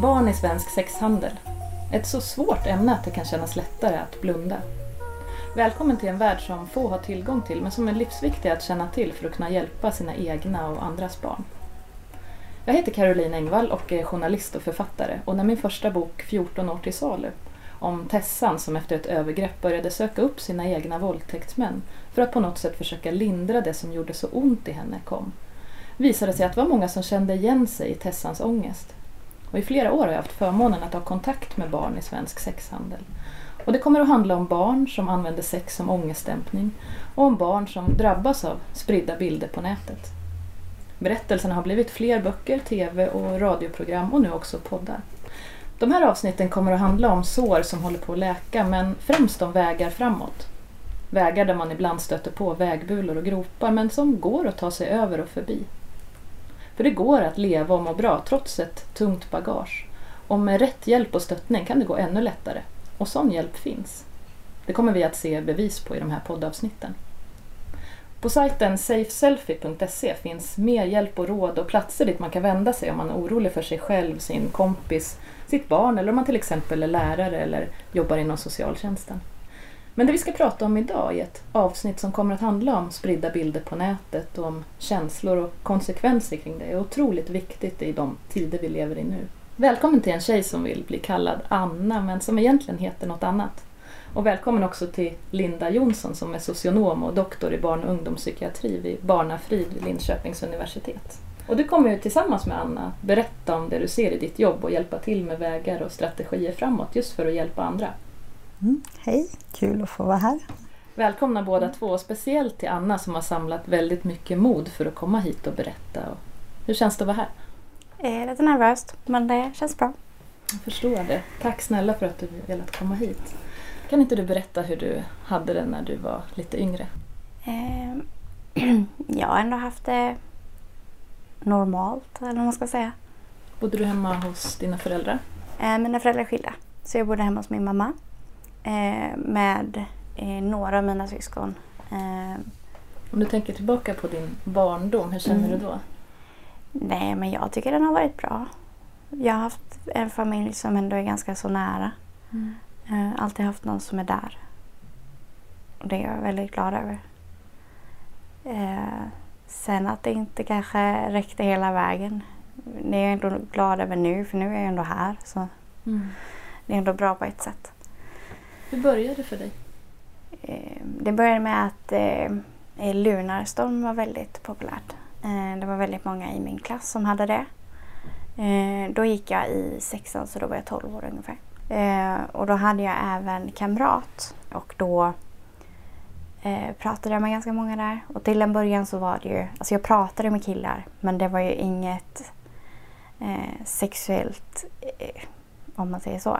Barn i svensk sexhandel. Ett så svårt ämne att det kan kännas lättare att blunda. Välkommen till en värld som få har tillgång till men som är livsviktig att känna till för att kunna hjälpa sina egna och andras barn. Jag heter Caroline Engvall och är journalist och författare och när min första bok 14 år till salu om Tessan som efter ett övergrepp började söka upp sina egna våldtäktsmän för att på något sätt försöka lindra det som gjorde så ont i henne kom visade sig att det var många som kände igen sig i Tessans ångest. Och I flera år har jag haft förmånen att ha kontakt med barn i svensk sexhandel. Och det kommer att handla om barn som använder sex som ångestdämpning och om barn som drabbas av spridda bilder på nätet. Berättelserna har blivit fler böcker, tv och radioprogram och nu också poddar. De här avsnitten kommer att handla om sår som håller på att läka men främst om vägar framåt. Vägar där man ibland stöter på vägbulor och gropar men som går att ta sig över och förbi. För det går att leva och må bra trots ett tungt bagage. Och med rätt hjälp och stöttning kan det gå ännu lättare. Och sån hjälp finns. Det kommer vi att se bevis på i de här poddavsnitten. På sajten safeselfie.se finns mer hjälp och råd och platser dit man kan vända sig om man är orolig för sig själv, sin kompis, sitt barn eller om man till exempel är lärare eller jobbar inom socialtjänsten. Men det vi ska prata om idag är ett avsnitt som kommer att handla om spridda bilder på nätet och om känslor och konsekvenser kring det är otroligt viktigt i de tider vi lever i nu. Välkommen till en tjej som vill bli kallad Anna men som egentligen heter något annat. Och välkommen också till Linda Jonsson som är socionom och doktor i barn och ungdomspsykiatri vid Barnafrid vid Linköpings universitet. Och du kommer ju tillsammans med Anna berätta om det du ser i ditt jobb och hjälpa till med vägar och strategier framåt just för att hjälpa andra. Mm, hej, kul att få vara här. Välkomna båda två, speciellt till Anna som har samlat väldigt mycket mod för att komma hit och berätta. Hur känns det att vara här? Eh, lite nervöst, men det känns bra. Jag förstår det. Tack snälla för att du velat komma hit. Kan inte du berätta hur du hade det när du var lite yngre? Eh, jag har ändå haft det normalt, eller vad man ska säga. Bodde du hemma hos dina föräldrar? Eh, mina föräldrar är skilda, så jag bodde hemma hos min mamma med eh, några av mina syskon. Eh, Om du tänker tillbaka på din barndom, hur känner Mm. du då? nej, men jag tycker den har varit bra. Jag har haft en familj som ändå är ganska så nära. Eh, alltid haft någon som är där. Och det är jag väldigt glad över. Eh, sen att det inte kanske räckte hela vägen. Det är jag ändå glad över nu, för nu är jag ändå här. Så Mm. det är ändå bra på ett sätt. Hur började det för dig? Ehm, det började med att eh, Lunarstorm var väldigt populärt. Eh, det var väldigt många i min klass som hade det. Eh, då gick jag i sexan så då var jag 12 år ungefär. Och då hade jag även kamrat och då pratade jag med ganska många där. Och till en början så var det ju, alltså jag pratade med killar men det var ju inget sexuellt om man säger så.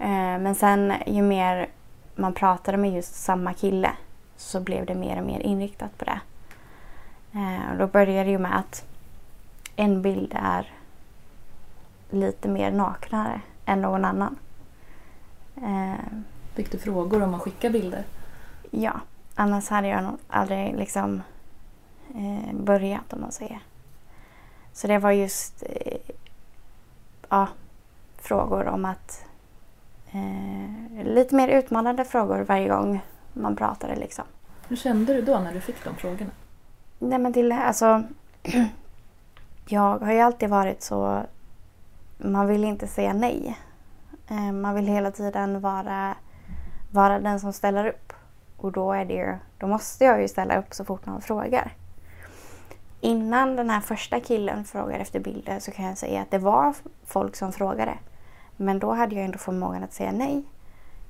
Eh, men sen ju mer man pratade med just samma kille så blev det mer och mer inriktat på det. Eh, och då började det ju med att en bild är lite mer naknare än någon annan. Eh, Fick du frågor om att skicka bilder? ja, annars hade jag nog aldrig liksom börjat om man säger. Så det var just ja, frågor om att eh, lite mer utmanande frågor varje gång man pratade liksom. Hur kände du då när du fick de frågorna? Nej men till alltså Jag har ju alltid varit så Man vill inte säga nej. Eh, Man vill hela tiden vara, vara den som ställer upp. Och då är det ju, då måste jag ju ställa upp så fort någon frågar. Innan den här första killen frågade efter bilder så kan jag säga att det var folk som frågade. Men då hade jag ändå förmågan att säga nej.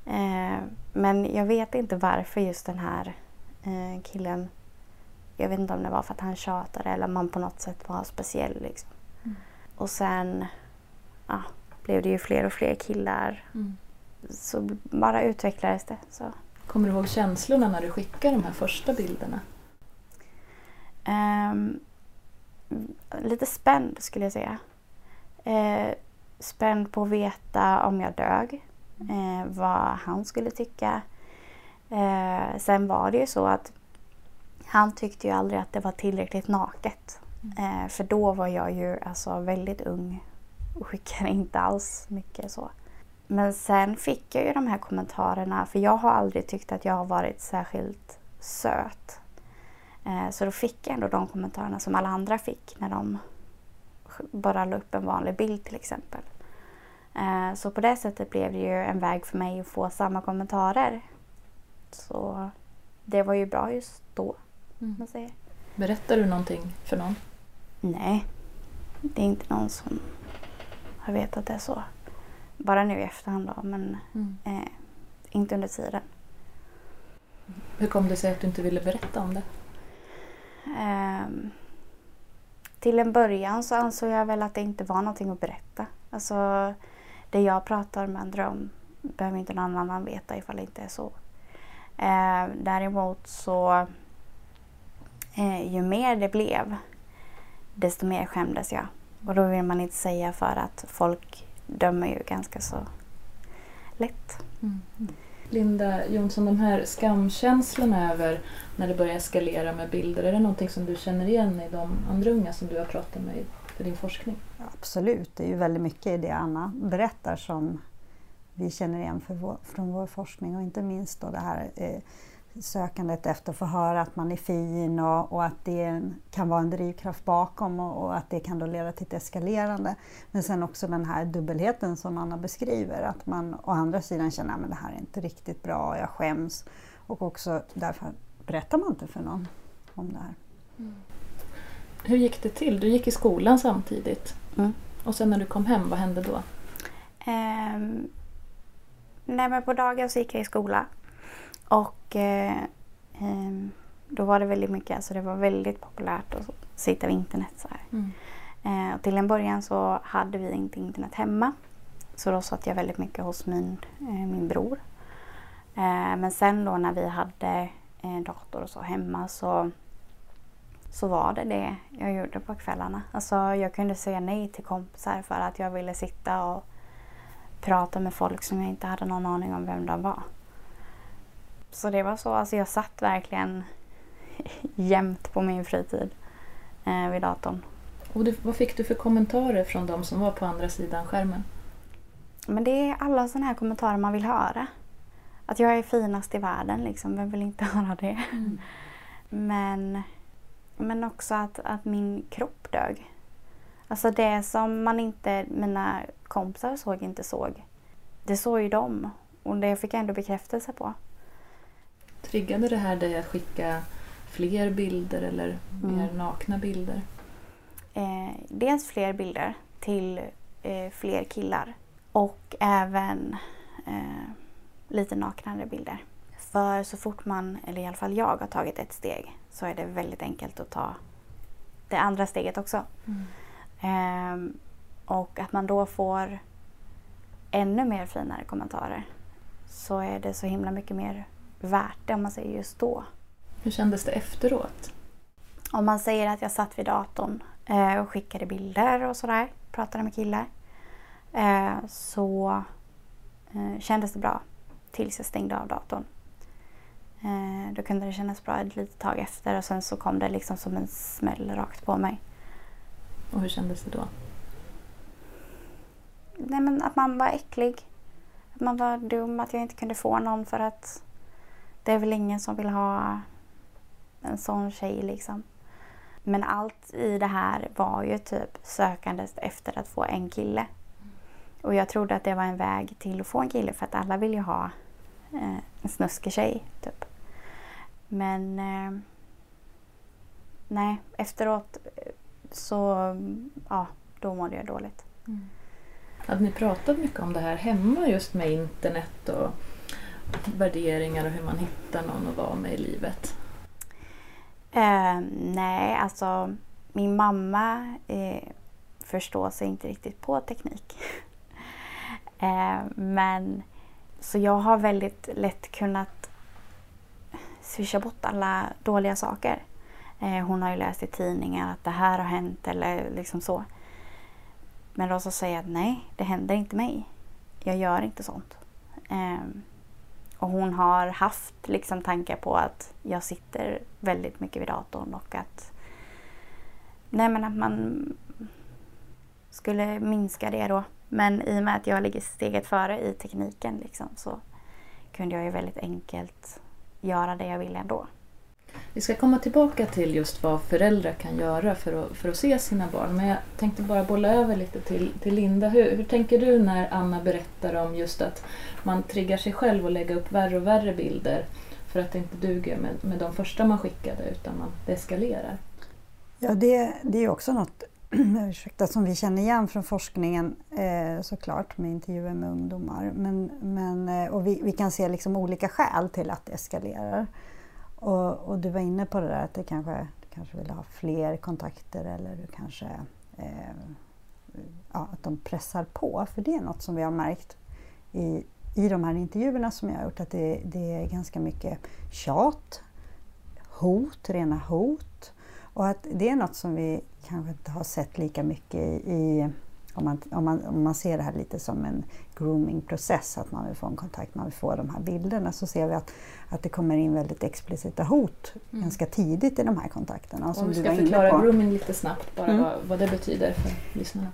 Eh, Men jag vet inte varför just den här eh, killen jag vet inte om det var för att han tjatade eller om man på något sätt var speciell. Liksom. Mm. Och sen ja, blev det ju fler och fler killar. Mm. Så bara utvecklades det. Så. Kommer du ihåg känslorna när du skickade de här första bilderna? Ehm, lite spänd skulle jag säga. Spänd på att veta om jag dög. Eh, vad han skulle tycka. Eh, sen var det ju så att han tyckte ju aldrig att det var tillräckligt naket. Eh, för då var jag ju alltså väldigt ung och skickade inte alls mycket så. Men sen fick jag ju de här kommentarerna för jag har aldrig tyckt att jag har varit särskilt söt. Eh, så då fick jag ändå de kommentarerna som alla andra fick när de bara la upp en vanlig bild till exempel. Eh, så på det sättet blev det ju en väg för mig att få samma kommentarer. Så det var ju bra just då. Mm. Man säger. Berättar du någonting för någon? Nej, det är inte någon som har vetat det så. Bara nu i efterhand då, men Mm. eh, inte under tiden. Hur kom det sig att du inte ville berätta om det? Ehm, till en början så ansåg jag väl att det inte var någonting att berätta. Alltså, det jag pratar med andra om behöver inte någon annan veta ifall det inte är så. Eh, däremot så, eh, ju mer det blev, desto mer skämdes jag. Och då vill man inte säga för att folk dömer ju ganska så lätt. Mm. mm. Linda Jonsson, de här skamkänslorna över när det börjar eskalera med bilder, är det någonting som du känner igen i de andra unga som du har pratat med för din forskning? Ja, absolut, det är ju väldigt mycket i det Anna berättar som vi känner igen för vår, från vår forskning och inte minst då det här eh, sökandet efter att få höra att man är fin och, och att det kan vara en drivkraft bakom och, och att det kan då leda till ett eskalerande. Men sen också den här dubbelheten som Anna beskriver, att man å andra sidan känner att det här är inte riktigt bra, jag skäms. Och också därför berättar man inte för någon om det här. Hur gick det till? Du gick i skolan samtidigt. Mm. Och sen när du kom hem, vad hände då? Ehm, nej men på dagen så gick jag i skola. Och eh, ehm, då var det väldigt mycket, alltså det var väldigt populärt att sitta vid internet så här. Mm. Eh, och till en början så hade vi inte internet hemma. Så då satt jag väldigt mycket hos min, eh, min bror. Eh, men sen då när vi hade eh, dator och så hemma så, så var det det jag gjorde på kvällarna. Alltså jag kunde säga nej till kompisar för att jag ville sitta och prata med folk som jag inte hade någon aning om vem de var. Så det var så, alltså jag satt verkligen jämt på min fritid eh, vid datorn. Och du, vad fick du för kommentarer från de som var på andra sidan skärmen? Men det är alla sådana här kommentarer man vill höra. Att jag är finast i världen, liksom. vem vill inte höra det? Men, men också att, att min kropp dög. Alltså det som man inte, mina kompisar såg inte såg. Det såg ju de. Och det fick jag ändå bekräftelse på. Triggade det här dig att skicka fler bilder eller mer Mm. nakna bilder? Eh, dels fler bilder till eh, fler killar. Och även eh, lite naknare bilder. För så fort man, eller i alla fall jag, har tagit ett steg så är det väldigt enkelt att ta det andra steget också. Ehm, och att man då får ännu mer finare kommentarer så är det så himla mycket mer värt det om man säger just då. Hur kändes det efteråt? Om man säger att jag satt vid datorn eh, och skickade bilder och sådär, pratade med killar, eh, så eh, kändes det bra tills jag stängde av datorn. Då kunde det kännas bra ett litet tag efter och sen så kom det liksom som en smäll rakt på mig. Och hur kändes det då? Nej men att man var äcklig. Att man var dum, att jag inte kunde få någon för att det är väl ingen som vill ha en sån tjej liksom. Men allt i det här var ju typ sökandes efter att få en kille. Och jag trodde att det var en väg till att få en kille för att alla vill ju ha eh, en snuskig tjej typ. Men eh, nej, efteråt eh, så ja, då mådde jag dåligt. Mm. Hade ni pratat mycket om det här hemma just med internet och värderingar och hur man hittar någon att vara med i livet? Eh, nej, alltså min mamma eh, förstår sig inte riktigt på teknik. eh, men så jag har väldigt lätt kunnat swisha bort alla dåliga saker. Eh, hon har ju läst i tidningar att det här har hänt eller liksom så. Men då så säger jag att nej, det händer inte mig. Jag gör inte sånt. Ehm, och hon har haft liksom tankar på att jag sitter väldigt mycket vid datorn och att Nej men att man skulle minska det då. Men i och med att jag ligger steget före i tekniken liksom, så kunde jag ju väldigt enkelt göra det jag ville ändå. Vi ska komma tillbaka till just vad föräldrar kan göra för att, för att se sina barn. Men jag tänkte bara bolla över lite till, till Linda. Hur, hur tänker du när Anna berättar om just att man triggar sig själv att lägga upp värre och värre bilder för att det inte duger med, med de första man skickade utan man det eskalerar? Ja, det, det är också något ursäkta, som vi känner igen från forskningen eh, såklart med intervjuer med ungdomar. Men, men, eh, och vi, vi, kan se liksom olika skäl till att det eskalerar. Och, och, du var inne på det där att du kanske, du kanske vill ha fler kontakter eller du kanske eh, ja, att de pressar på. För det är något som vi har märkt i, i de här intervjuerna som jag har gjort att det, det är ganska mycket tjat, hot, rena hot. Och att det är något som vi kanske inte har sett lika mycket i om man, om, man, om man ser det här lite som en groomingprocess, att man vill få en kontakt, man vill få de här bilderna, så ser vi att, att det kommer in väldigt explicita hot mm. ganska tidigt i de här kontakterna. Om vi ska förklara grooming lite snabbt, bara mm. vad, vad det betyder för lyssnarna.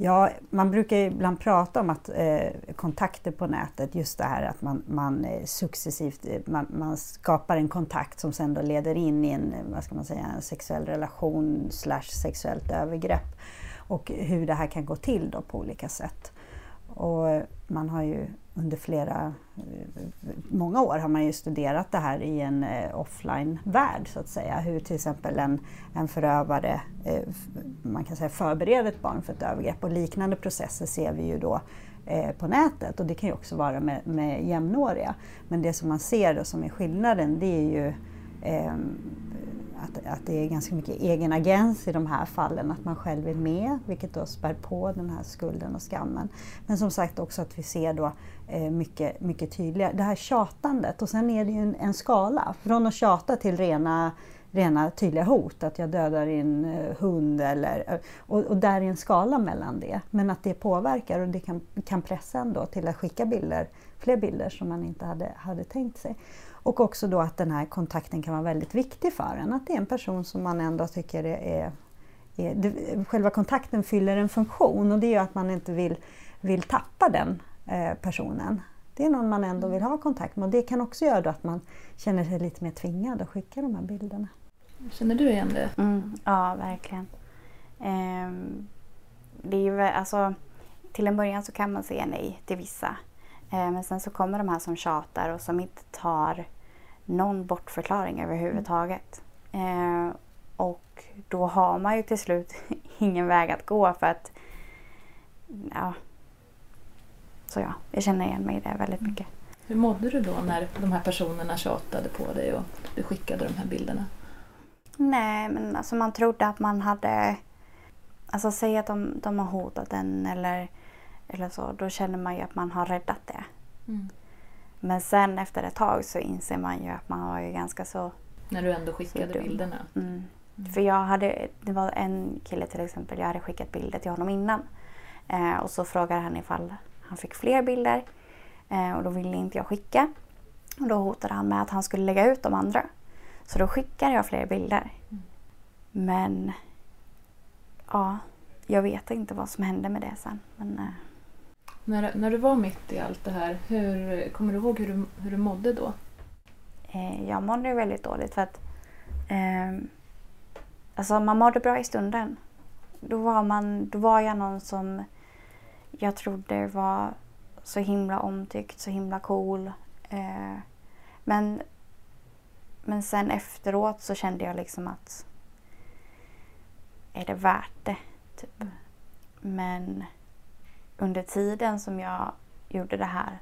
Ja, man brukar ibland prata om att eh, kontakter på nätet, just det här att man, man eh, successivt eh, man, man, skapar en kontakt som sen då leder in i en, vad ska man säga, en sexuell relation slash sexuellt övergrepp och hur det här kan gå till då på olika sätt. Och man har ju under flera, många år har man ju studerat det här i en eh, offline-värld så att säga. Hur till exempel en, en förövare eh, man kan säga förbereder ett barn för ett övergrepp och liknande processer ser vi ju då eh, på nätet och det kan ju också vara med, med jämnåriga. Men det som man ser då som är skillnaden det är ju eh, Ehm, att, att det är ganska mycket egen agens i de här fallen, att man själv är med, vilket då spär på den här skulden och skammen. Men som sagt också att vi ser då eh, mycket, mycket tydligare, det här tjatandet och sen är det ju en, en skala, från att tjata till rena rena tydliga hot, att jag dödar din eh, hund eller, eh, och, och där är en skala mellan det. Men att det påverkar och det kan, kan pressa en då till att skicka bilder, fler bilder som man inte hade, hade tänkt sig. Och också då att den här kontakten kan vara väldigt viktig för en. Att det är en person som man ändå tycker är, är det, själva kontakten fyller en funktion och det är att man inte vill, vill tappa den eh, personen. Det är någon man ändå vill ha kontakt med och det kan också göra att man känner sig lite mer tvingad att skicka de här bilderna. Känner du igen det? Mm, ja, verkligen. Um, det är ju, alltså, till en början så kan man säga nej till vissa. Uh, men sen så kommer de här som tjatar och som inte tar någon bortförklaring överhuvudtaget. Eh, och då har man ju till slut ingen väg att gå för att ja. Så ja, jag känner igen mig i det väldigt mycket. Hur mådde du då när de här personerna tjatade på dig och du skickade de här bilderna? Nej, men alltså man trodde att man hade... Alltså säg att de, de har hotat en eller, eller så, då känner man ju att man har räddat det. Mm. Men sen efter ett tag så inser man ju att man var ju ganska så... När du ändå skickade bilderna? Mm. Mm. För jag hade, det var en kille till exempel, jag hade skickat bilder till honom innan. Eh, och så frågade han ifall han fick fler bilder. Eh, och då ville inte jag skicka. Och då hotade han med att han skulle lägga ut de andra. Så då skickade jag fler bilder. Mm. Men ja, jag vet inte vad som hände med det sen. Men, eh, när, när du var mitt i allt det här, hur, kommer du ihåg hur du, hur du mådde då? Eh, jag mådde väldigt dåligt för att eh, alltså man mådde bra i stunden. Då var, man, då var jag någon som jag trodde var så himla omtyckt, så himla cool. Eh, men, men sen efteråt så kände jag liksom att är det värt det? Typ. Men under tiden som jag gjorde det här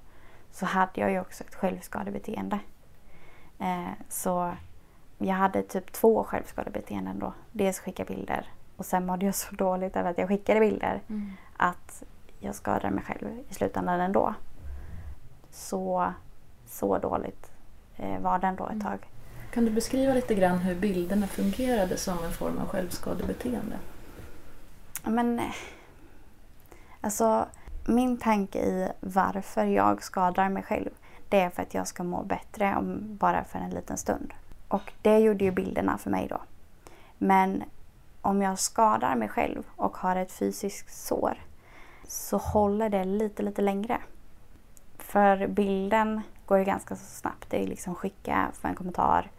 så hade jag ju också ett självskadebeteende. Eh, så jag hade typ två självskadebeteenden då. Dels skicka bilder och sen mådde jag så dåligt över att jag skickade bilder mm. att jag skadade mig själv i slutändan ändå. Så, så dåligt eh, var den då ett mm. tag. Kan du beskriva lite grann hur bilderna fungerade som en form av självskadebeteende? Men Alltså, min tanke i varför jag skadar mig själv, det är för att jag ska må bättre om bara för en liten stund. Och det gjorde ju bilderna för mig då. Men om jag skadar mig själv och har ett fysiskt sår så håller det lite, lite längre. För bilden går ju ganska så snabbt. Det är liksom skicka för en kommentar.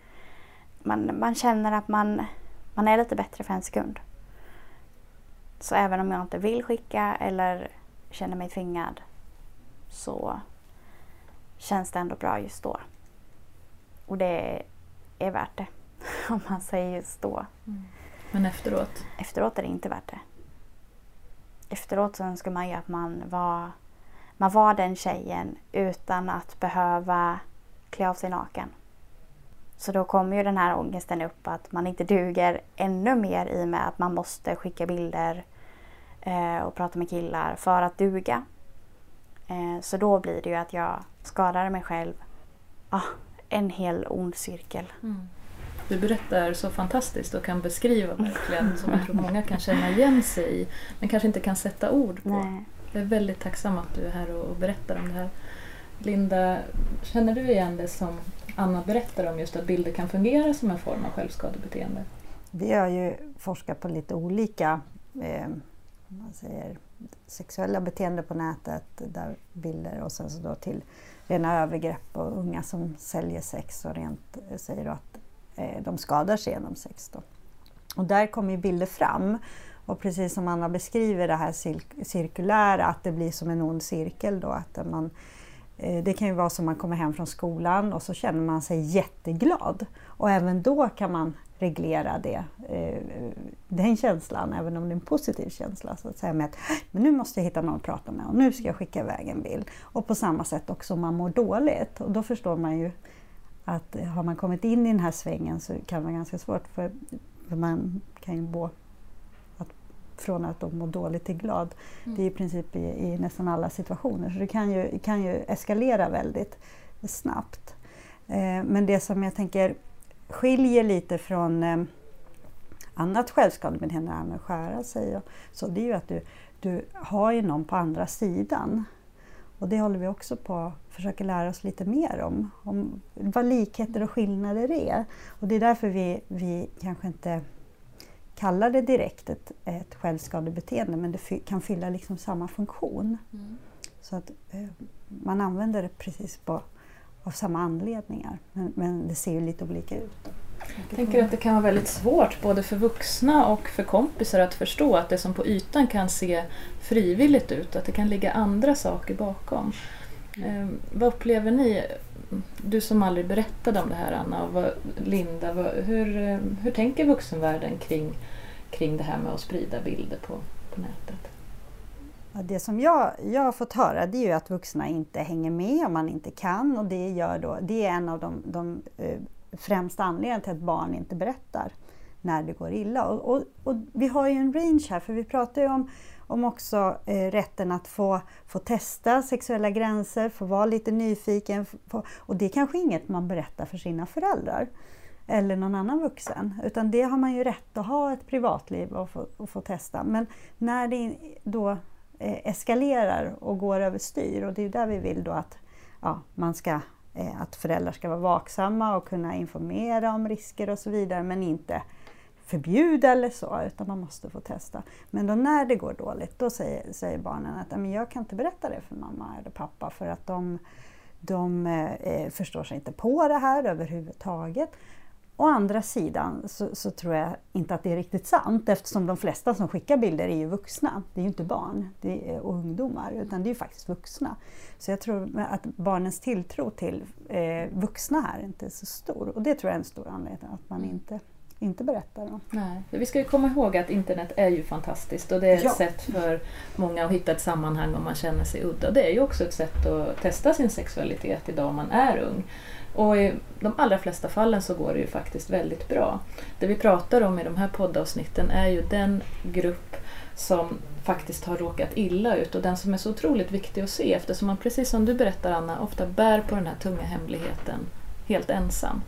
Man, man känner att man, man är lite bättre för en sekund. Så även om jag inte vill skicka eller känner mig tvingad så känns det ändå bra just då. Och det är värt det. Om man säger just då. Mm. Men efteråt? Efteråt är det inte värt det. Efteråt så önskar man ju att man var, man var den tjejen utan att behöva klä av sig naken. Så då kommer ju den här ångesten upp att man inte duger ännu mer i och med att man måste skicka bilder eh, och prata med killar för att duga. Eh, så då blir det ju att jag skadar mig själv. Ah, en hel ond cirkel. Mm. Du berättar så fantastiskt och kan beskriva verkligen som jag tror många kan känna igen sig i men kanske inte kan sätta ord på. Nej. Jag är väldigt tacksam att du är här och berättar om det här. Linda, känner du igen det som Anna berättar om just att bilder kan fungera som en form av självskadebeteende? Vi har ju forskat på lite olika eh, man säger, sexuella beteenden på nätet, där bilder och sen så då till rena övergrepp och unga som säljer sex och rent eh, säger att eh, de skadar sig genom sex. Då. Och där kommer ju bilder fram. Och precis som Anna beskriver det här cirkulära, att det blir som en ond cirkel då. Att man, eh, Eh, det kan ju vara som man kommer hem från skolan och så känner man sig jätteglad. Och även då kan man reglera det, eh, den känslan, även om det är en positiv känsla. Så att säga med att men nu måste jag hitta någon att prata med och nu ska jag skicka iväg en bild. Och på samma sätt också om man mår dåligt. Och då förstår man ju att har man kommit in i den här svängen så kan det vara ganska svårt för, för man kan ju från att må dåligt till glad. Mm. Det är i princip i, i, nästan alla situationer så det kan ju, kan ju eskalera väldigt snabbt. Eh, men det som jag tänker skiljer lite från eh, annat självskadebeteende, med att skära sig, och, så det är ju att du, du har ju någon på andra sidan. Och det håller vi också på att försöka lära oss lite mer om, om vad likheter och skillnader är. Och det är därför vi, vi kanske inte kallar det direkt ett, ett självskadebeteende men det kan fylla liksom samma funktion. Mm. Så att eh, man använder det precis på av samma anledningar. Men, men det ser ju lite olika ut. Jag tänker att det kan vara väldigt svårt både för vuxna och för kompisar att förstå att det som på ytan kan se frivilligt ut, att det kan ligga andra saker bakom. Eh, vad upplever ni, du som aldrig berättade om det här Anna och vad, Linda, vad, hur, eh, hur tänker vuxenvärlden kring, kring det här med att sprida bilder på, på nätet? Det som jag, jag har fått höra det är ju att vuxna inte hänger med om man inte kan och det, gör då, det är en av de, de eh, främsta anledningarna till att barn inte berättar när det går illa. Och, och, och, vi har ju en range här för vi pratar ju om, om också eh, rätten att få, få testa sexuella gränser, få vara lite nyfiken. Få, och det är kanske inget man berättar för sina föräldrar eller någon annan vuxen. Utan det har man ju rätt att ha ett privatliv och få, och få testa. Men när det då eh, eskalerar och går överstyr och det är där vi vill då att ja, man ska, eh, att föräldrar ska vara vaksamma och kunna informera om risker och så vidare men inte förbjuda eller så, utan man måste få testa. Men då när det går dåligt, då säger, säger barnen att men jag kan inte berätta det för mamma eller pappa för att de, de eh, förstår sig inte på det här överhuvudtaget. Å andra sidan så, så, tror jag inte att det är riktigt sant eftersom de flesta som skickar bilder är ju vuxna. Det är ju inte barn är, och ungdomar utan det är ju faktiskt vuxna. Så jag tror att barnens tilltro till eh, vuxna här inte är så stor och det tror jag är en stor anledning att man inte inte berättar om. Nej. Vi ska ju komma ihåg att internet är ju fantastiskt och det är ett ja. sätt för många att hitta ett sammanhang om man känner sig udda. Det är ju också ett sätt att testa sin sexualitet idag om man är ung. Och i de allra flesta fallen så går det ju faktiskt väldigt bra. Det vi pratar om i de här poddavsnitten är ju den grupp som faktiskt har råkat illa ut och den som är så otroligt viktig att se eftersom man precis som du berättar Anna ofta bär på den här tunga hemligheten helt ensam.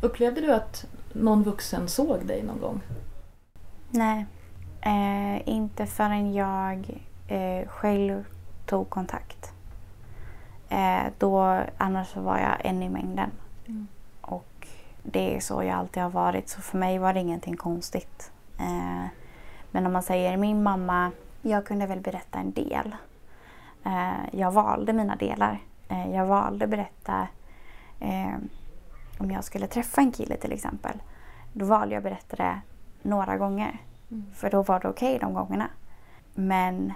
Upplevde du att någon vuxen såg dig någon gång? Nej, eh, inte förrän jag eh, själv tog kontakt. Eh, då, annars var jag en i mängden. Mm. Och det är så jag alltid har varit så för mig var det ingenting konstigt. Eh, men om man säger min mamma, jag kunde väl berätta en del. Eh, jag valde mina delar. Eh, jag valde berätta om jag skulle träffa en kille till exempel. Då valde jag att berätta det några gånger. Mm. För då var det okej okay de gångerna. Men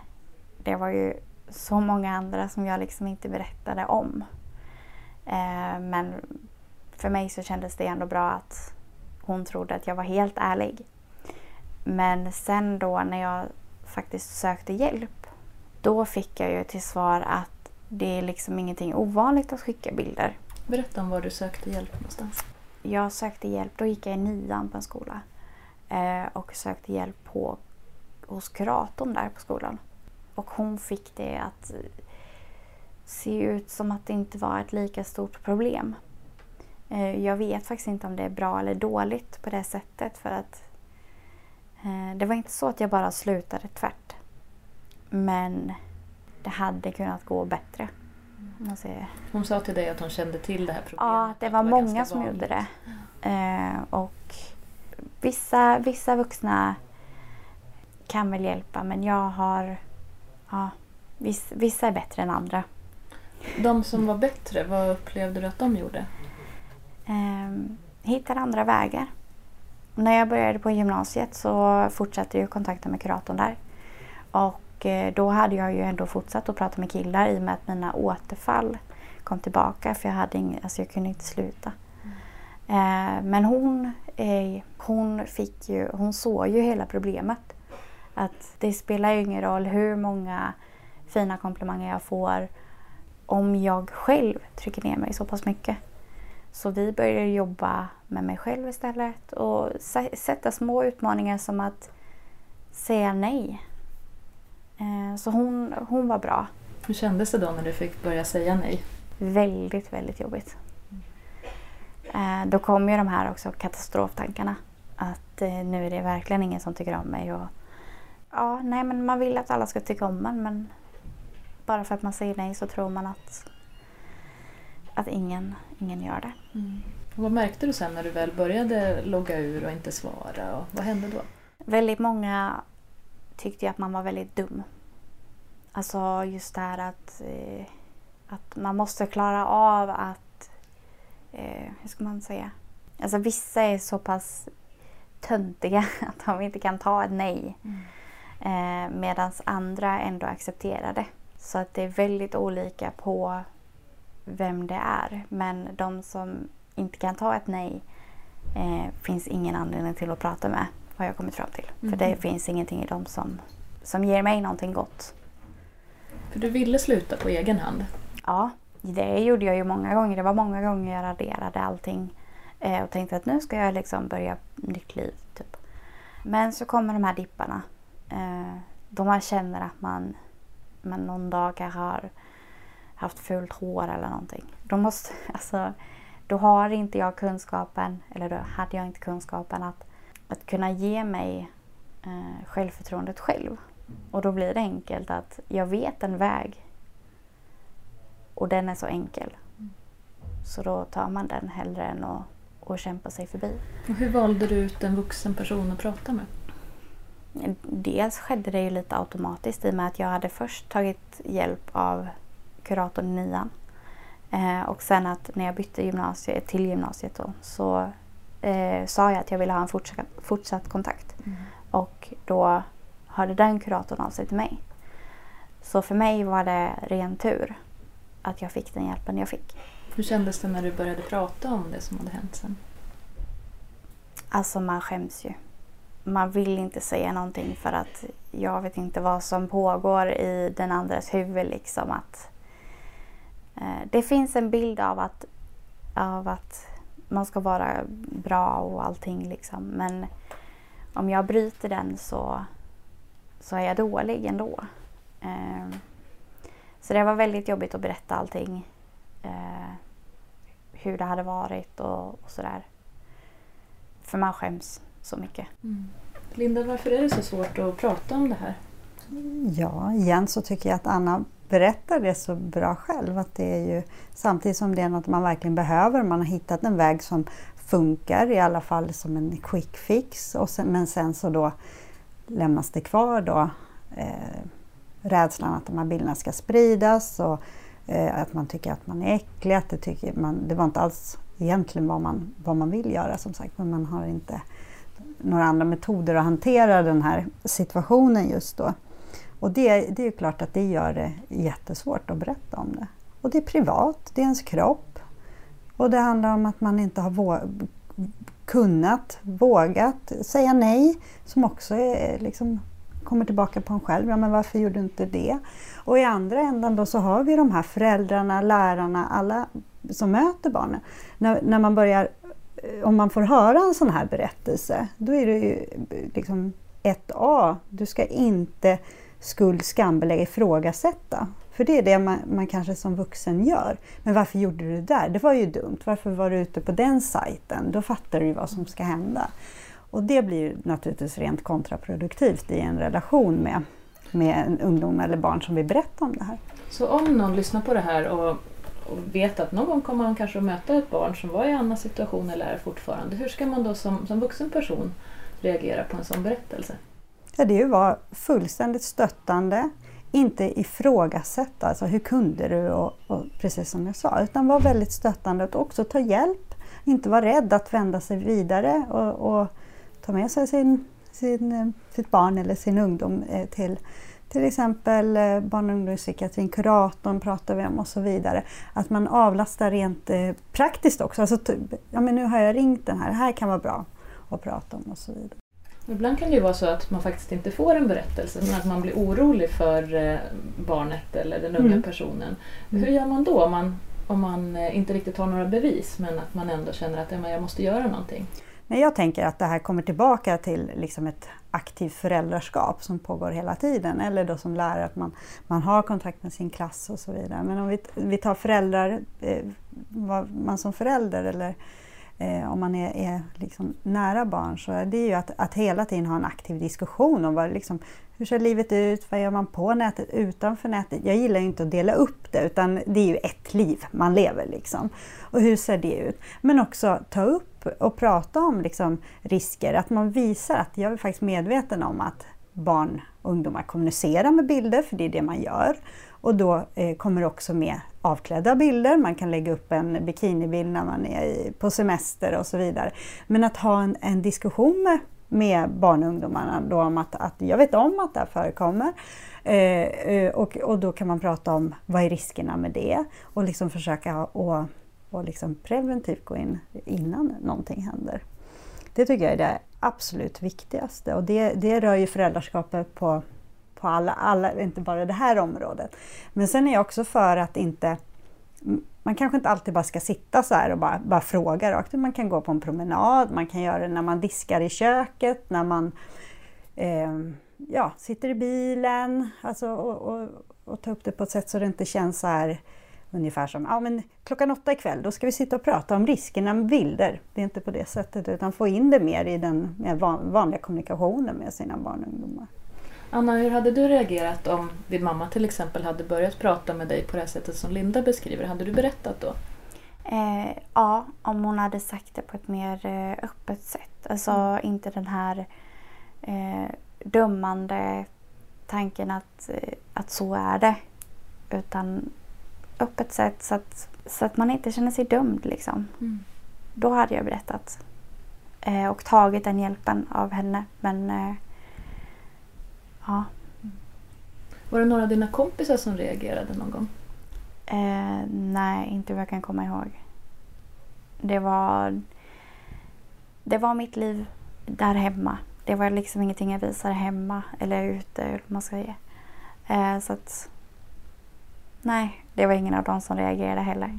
det var ju så många andra som jag liksom inte berättade om. Eh, men för mig så kändes det ändå bra att hon trodde att jag var helt ärlig. Men sen då när jag faktiskt sökte hjälp, då fick jag ju till svar att det är liksom ingenting ovanligt att skicka bilder. Berätta om var du sökte hjälp någonstans. Jag sökte hjälp, då gick jag i nian på en skola. Eh, och sökte hjälp på, hos kuratorn där på skolan. Och hon fick det att se ut som att det inte var ett lika stort problem. Eh, jag vet faktiskt inte om det är bra eller dåligt på det sättet för att eh, det var inte så att jag bara slutade tvärt. Men det hade kunnat gå bättre. Hon sa till dig att hon kände till det här problemet? Ja, det var, det var många som vanligt. gjorde det. Eh, och vissa, vissa vuxna kan väl hjälpa men jag har... Ja, viss, vissa är bättre än andra. De som var bättre, vad upplevde du att de gjorde? Eh, hittade andra vägar. När jag började på gymnasiet så fortsatte jag kontakta med kuratorn där. Och eh, då hade jag ju ändå fortsatt att prata med killar i och med att mina återfall kom tillbaka för jag, hade ing, alltså jag kunde inte sluta. Mm. men hon, hon, fick ju, hon såg ju hela problemet. Att det spelar ju ingen roll hur många fina komplimanger jag får om jag själv trycker ner mig så pass mycket. Så vi började jobba med mig själv istället och sätta små utmaningar som att säga nej. Eh, så hon, hon var bra. Hur kändes det då när du fick börja säga nej? Väldigt, väldigt jobbigt. Eh, då kom ju de här också katastroftankarna. Att eh, nu är det verkligen ingen som tycker om mig. Och, ja, nej, men man vill att alla ska tycka om en men bara för att man säger nej så tror man att, att ingen, ingen gör det. Mm. Vad märkte du sen när du väl började logga ur och inte svara? Och vad hände då? Väldigt många tyckte att man var väldigt dum. Alltså just det här att, eh, att man måste klara av att, eh, hur ska man säga? Alltså vissa är så pass töntiga att de inte kan ta ett nej. Mm. Eh, Medan andra ändå accepterar det. Så att det är väldigt olika på vem det är. Men de som inte kan ta ett nej eh, finns ingen anledning till att prata med har jag kommit fram till. Mm. För det finns ingenting i dem som, som ger mig någonting gott. För du ville sluta på egen hand? Ja, det gjorde jag ju många gånger. Det var många gånger jag raderade allting eh, och tänkte att nu ska jag liksom börja nytt liv. Typ. Men så kommer de här dipparna. Eh, då man känner att man, man någon dag har haft fult hår eller någonting. Då, måste, alltså, då har inte jag kunskapen, eller då hade jag inte kunskapen att att kunna ge mig eh, självförtroendet själv. Och då blir det enkelt att jag vet en väg och den är så enkel. Så då tar man den hellre än att, att kämpa sig förbi. Och hur valde du ut en vuxen person att prata med? Dels skedde det ju lite automatiskt i och med att jag hade först tagit hjälp av kuratorn i nian. Eh, och sen att när jag bytte gymnasiet, till gymnasiet då, så eh, sa jag att jag ville ha en fortsatt, fortsatt kontakt. Mm. Och då hörde den kuratorn av sig till mig. Så för mig var det ren tur att jag fick den hjälpen jag fick. Hur kändes det när du började prata om det som hade hänt sen? Alltså man skäms ju. Man vill inte säga någonting för att jag vet inte vad som pågår i den andres huvud. Liksom att, eh, det finns en bild av att, av att man ska vara bra och allting liksom. Men om jag bryter den så, så är jag dålig ändå. Eh, så det var väldigt jobbigt att berätta allting. Eh, hur det hade varit och, och sådär. För man skäms så mycket. Mm. Linda, varför är det så svårt att prata om det här? Ja, igen så tycker jag att Anna berättar det så bra själv. Att det är ju, samtidigt som det är något man verkligen behöver, man har hittat en väg som funkar, i alla fall som en quick fix. Och sen, men sen så då lämnas det kvar då eh, rädslan att de här bilderna ska spridas och eh, att man tycker att man är äcklig. Att det, tycker man, det var inte alls egentligen vad man, vad man vill göra som sagt, men man har inte några andra metoder att hantera den här situationen just då. Och det, det är ju klart att det gör det jättesvårt att berätta om det. Och det är privat, det är ens kropp. Och det handlar om att man inte har vå- kunnat, vågat säga nej, som också är, liksom, kommer tillbaka på en själv. Ja, men varför gjorde du inte det? Och i andra änden då så har vi de här föräldrarna, lärarna, alla som möter barnen. När, när man börjar, eh, om man får höra en sån här berättelse, då är det ju eh, liksom 1A. Du ska inte skuld, skambelägga, ifrågasätta. För det är det man, man, kanske som vuxen gör. Men varför gjorde du det där? Det var ju dumt. Varför var du ute på den sajten? Då fattar du ju vad som ska hända. Och det blir naturligtvis rent kontraproduktivt i en relation med, med en ungdom eller barn som vill berätta om det här. Så om någon lyssnar på det här och, och vet att någon gång kommer man kanske att möta ett barn som var i annan situation eller är fortfarande. Hur ska man då som, som vuxen person reagera på en sån berättelse? Ja, det är att vara fullständigt stöttande, inte ifrågasätta, alltså hur kunde du och, och precis som jag sa, utan vara väldigt stöttande och också ta hjälp. Inte vara rädd att vända sig vidare och, och ta med sig sin, sin, eh, sitt barn eller sin ungdom eh, till till exempel eh, barn och ungdomspsykiatrin, kuratorn pratar vi om och så vidare. Att man avlastar rent praktiskt också. Alltså, ja, men nu har jag ringt den här, det här kan vara bra att prata om och så vidare. Ibland kan det ju vara så att man faktiskt inte får en berättelse men att man blir orolig för eh, barnet eller den unga mm. personen. Hur gör man då om man, om man eh, inte riktigt har några bevis men att man ändå känner att jag måste göra någonting? Nej, jag tänker att det här kommer tillbaka till liksom ett aktivt föräldraskap som pågår hela tiden. Eller då som lärare att man, man har kontakt med sin klass och så vidare. Men om vi, vi tar föräldrar, eh, vad man som förälder eller eh, om man är, är liksom nära barn så är det ju att, att hela tiden ha en aktiv diskussion om vad, liksom, hur ser livet ut, vad gör man på nätet, utanför nätet. Jag gillar inte att dela upp det utan det är ju ett liv man lever. Liksom. Och hur ser det ut? Men också ta upp och prata om liksom, risker, att man visar att jag är faktiskt medveten om att barn och ungdomar kommunicerar med bilder, för det är det man gör. Och då eh, kommer också med avklädda bilder, man kan lägga upp en bikinibild när man är i, på semester och så vidare. Men att ha en, en diskussion med, med barn och ungdomarna då om att, att jag vet om att det här förekommer. Eh, eh, och, och då kan man prata om vad är riskerna med det och liksom försöka och, och liksom preventivt gå in innan någonting händer. Det tycker jag är det absolut viktigaste och det, det rör ju föräldraskapet på på alla, alla, inte bara det här området. Men sen är jag också för att inte man kanske inte alltid bara ska sitta så här och bara, bara fråga rakt. Man kan gå på en promenad, man kan göra det när man diskar i köket, när man eh, ja, sitter i bilen. Alltså, och, och, och, ta upp det på ett sätt så det inte känns så här ungefär som ja, men klockan åtta ikväll, då ska vi sitta och prata om riskerna med bilder. Det är inte på det sättet utan få in det mer i den vanliga kommunikationen med sina barn och ungdomar. Anna, hur hade du reagerat om din mamma till exempel hade börjat prata med dig på det sättet som Linda beskriver? Hade du berättat då? Eh, ja, om hon hade sagt det på ett mer eh, öppet sätt. Alltså mm. inte den här eh, dömande tanken att, eh, att så är det. Utan öppet sätt så att, så att man inte känner sig dömd. Liksom. Mm. Då hade jag berättat. Eh, och tagit den hjälpen av henne. Men eh, Ja. Var det några av dina kompisar som reagerade någon gång? Eh, nej, inte vad jag kan komma ihåg. Det var, det var mitt liv där hemma. Det var liksom ingenting jag visade hemma eller ute. Eller man ska säga. Eh, så att, nej, det var ingen av dem som reagerade heller.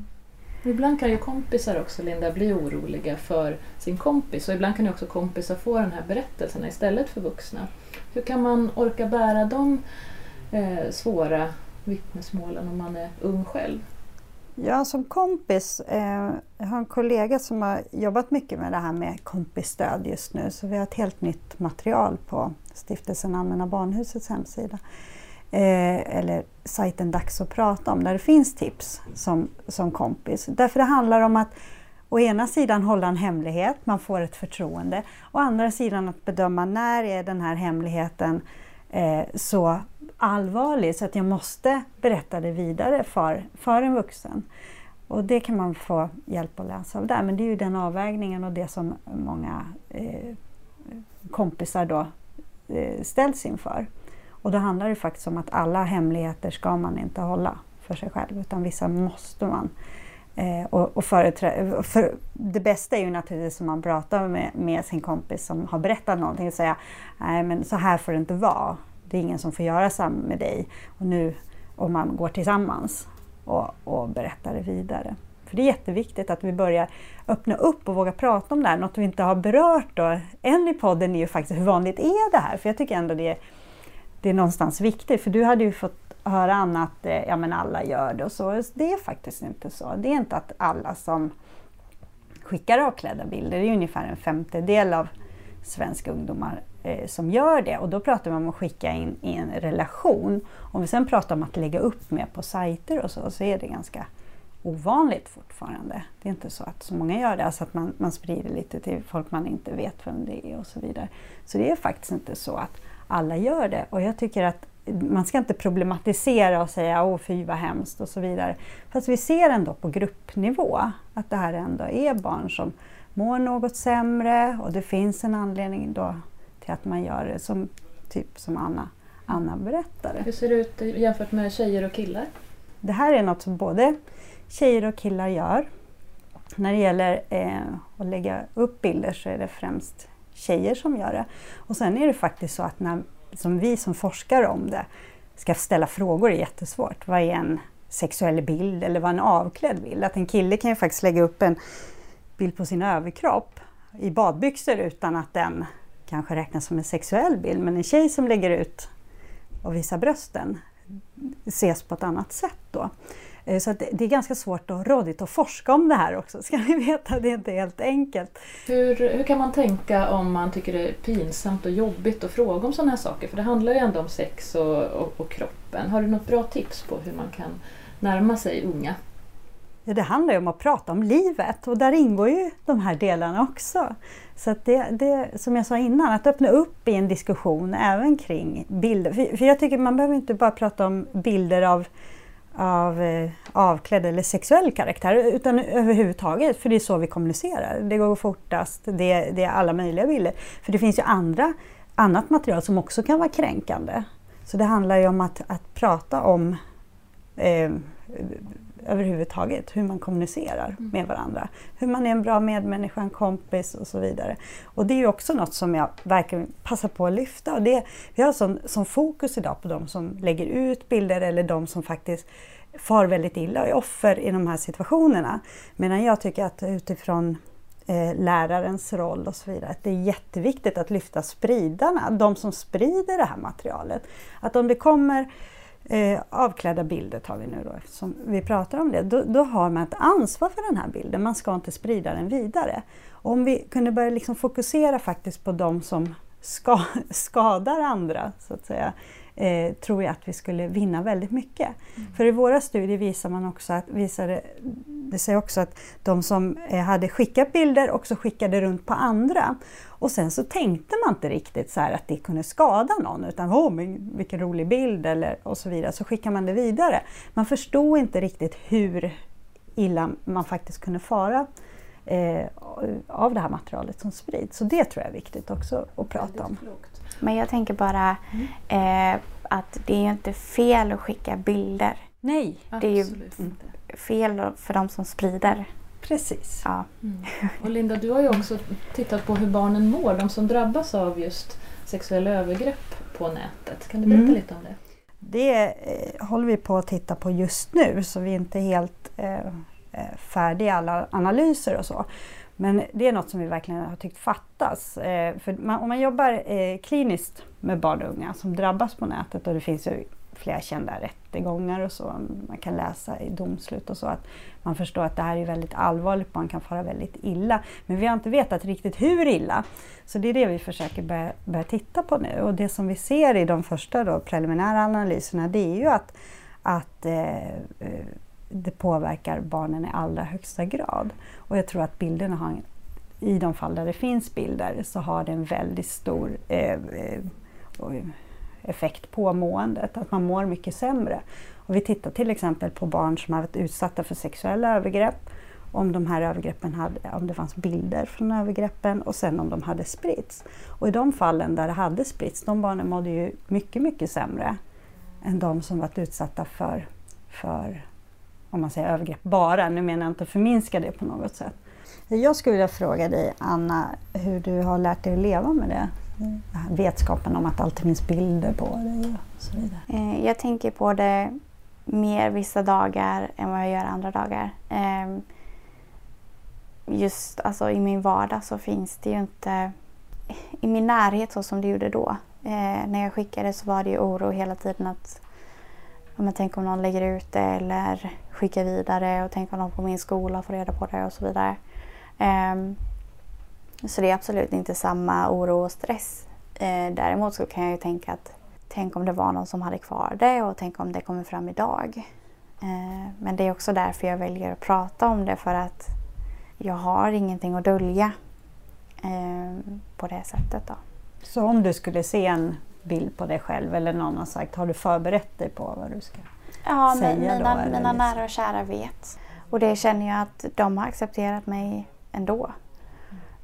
Ibland kan ju kompisar också, Linda, bli oroliga för sin kompis och ibland kan ju också kompisar få den här berättelserna istället för vuxna. Hur kan man orka bära de eh, svåra vittnesmålen om man är ung själv? Ja, som kompis, eh, jag har en kollega som har jobbat mycket med det här med kompisstöd just nu, så vi har ett helt nytt material på Stiftelsen Allmänna Barnhusets hemsida. Eh, eller sajten Dags att prata om, där det finns tips som, som kompis. Därför det handlar om att å ena sidan hålla en hemlighet, man får ett förtroende. Å andra sidan att bedöma när är den här hemligheten eh, så allvarlig så att jag måste berätta det vidare för, för en vuxen. Och det kan man få hjälp att läsa av där. Men det är ju den avvägningen och det som många eh, kompisar då eh, ställs inför. Och då handlar det faktiskt om att alla hemligheter ska man inte hålla för sig själv utan vissa måste man. Eh, och, och för det bästa är ju naturligtvis om man pratar med, med, sin kompis som har berättat någonting och säga nej men så här får det inte vara. Det är ingen som får göra samma med dig. Och nu om man går tillsammans och, och berättar det vidare. För det är jätteviktigt att vi börjar öppna upp och våga prata om det här. Något vi inte har berört då, än i podden är ju faktiskt hur vanligt är det här? För jag tycker ändå det är, det är någonstans viktigt. För du hade ju fått höra annat, eh, ja men alla gör det och så. Det är faktiskt inte så. Det är inte att alla som skickar avklädda bilder, det är ungefär en femtedel av svenska ungdomar eh, som gör det. Och då pratar man om att skicka in i en relation. Om vi sen pratar om att lägga upp mer på sajter och så, så är det ganska ovanligt fortfarande. Det är inte så att så många gör det, alltså att man, man sprider lite till folk man inte vet vem det är och så vidare. Så det är faktiskt inte så att alla gör det. Och jag tycker att man ska inte problematisera och säga åh fy vad hemskt och så vidare. Fast vi ser ändå på gruppnivå att det här ändå är barn som mår något sämre och det finns en anledning då till att man gör det som, typ som Anna, Anna berättade. Hur ser det ut jämfört med tjejer och killar? Det här är något som både tjejer och killar gör. När det gäller eh, att lägga upp bilder så är det främst tjejer som gör det. Och sen är det faktiskt så att när som vi som forskar om det ska ställa frågor är jättesvårt. Vad är en sexuell bild eller vad är en avklädd bild? Att en kille kan ju faktiskt lägga upp en bild på sin överkropp i badbyxor utan att den kanske räknas som en sexuell bild. Men en tjej som lägger ut och visar brösten ses på ett annat sätt då. Eh, så det är ganska svårt och rådigt att forska om det här också, ska ni veta. Det är inte helt enkelt. Hur, hur kan man tänka om man tycker det är pinsamt och jobbigt att fråga om sådana här saker? För det handlar ju ändå om sex och, och, och kroppen. Har du något bra tips på hur man kan närma sig unga? Ja, det handlar ju om att prata om livet och där ingår ju de här delarna också. Så att det, det, som jag sa innan, att öppna upp i en diskussion även kring bilder. För, för jag tycker man behöver inte bara prata om bilder av av eh, avklädd eller sexuell karaktär utan överhuvudtaget, för det är så vi kommunicerar. Det går fortast, det, det är alla möjliga bilder. För det finns ju andra, annat material som också kan vara kränkande. Så det handlar ju om att, att prata om eh, överhuvudtaget, hur man kommunicerar mm. med varandra. Hur man är en bra medmänniska, en kompis och så vidare. Och det är också något som jag verkligen passar på att lyfta. Och det, vi har sån, sån fokus idag på de som lägger ut bilder eller de som faktiskt far väldigt illa och är offer i de här situationerna. Medan jag tycker att utifrån eh, lärarens roll och så vidare. Att det är jätteviktigt att lyfta spridarna, de som sprider det här materialet. Att om det kommer eh, avklädda bilder tar vi nu då eftersom vi pratar om det. Då, då, har man ett ansvar för den här bilden, man ska inte sprida den vidare. Och om vi kunde börja liksom fokusera faktiskt på de som ska, skadar andra, så att säga, eh, tror jag att vi skulle vinna väldigt mycket. Mm. För i våra studier visar man också att, visade, det säger också att de som eh, hade skickat bilder också skickade runt på andra. Och sen så tänkte man inte riktigt så att det kunde skada någon utan åh, men vilken rolig bild eller, och så vidare. Så skickar man det vidare. Man förstod inte riktigt hur illa man faktiskt kunde fara eh, av det här materialet som sprids. Så det tror jag är viktigt också att prata om. Men jag tänker bara eh, att det är ju inte fel att skicka bilder. Nej, det är ju fel för de som sprider. Precis. Ja. Mm. Och Linda, du har ju också tittat på hur barnen mår, de som drabbas av just sexuella övergrepp på nätet. Kan du berätta mm. lite om det? Det eh, håller vi på att titta på just nu så vi är inte helt eh, eh färdiga i alla analyser och så. Men det är något som vi verkligen har tyckt fattas. Eh, för man, om man jobbar eh, kliniskt med barn och unga som drabbas på nätet och det finns ju flera kända rättegångar och så, man kan läsa i domslut och så, att man förstår att det här är väldigt allvarligt, man kan fara väldigt illa. Men vi har inte vetat riktigt hur illa. Så det är det vi försöker börja, börja titta på nu. Och det som vi ser i de första då, preliminära analyserna, det är ju att, att eh, eh det påverkar barnen i allra högsta grad. Och jag tror att bilderna har, i de fall där det finns bilder, så har det en väldigt stor eh, eh, effekt på måendet, att man mår mycket sämre. Och vi tittar till exempel på barn som har varit utsatta för sexuella övergrepp, om de här övergreppen hade, om det fanns bilder från övergreppen och sen om de hade spritts. Och i de fallen där det hade spritts, de barnen mådde ju mycket, mycket sämre än de som varit utsatta för, för om man säger övergrepp bara. Nu menar jag inte att förminska det på något sätt. Jag skulle vilja fråga dig, Anna, hur du har lärt dig att leva med det? Vetskapen om att det alltid finns bilder på dig och så vidare. Eh, jag tänker på det mer vissa dagar än vad jag gör andra dagar. Ehm, just alltså, i min vardag så finns det ju inte i min närhet så som det gjorde då. Eh, när jag skickade så var det ju oro hela tiden att om jag tänker om någon lägger ut det eller skickar vidare och tänk om någon på min skola får reda på det och så vidare. Ehm, så det är absolut inte samma oro och stress. Eh, däremot så kan jag ju tänka att tänk om det var någon som hade kvar det och tänk om det kommer fram idag. Eh, men det är också därför jag väljer att prata om det för att jag har ingenting att dölja eh, på det sättet. Då. Så om du skulle se en bild på dig själv eller någon har sagt, har du förberett dig på vad du ska ja, säga? Mina, då, mina liksom? nära och kära vet. Och det känner jag att de har accepterat mig ändå.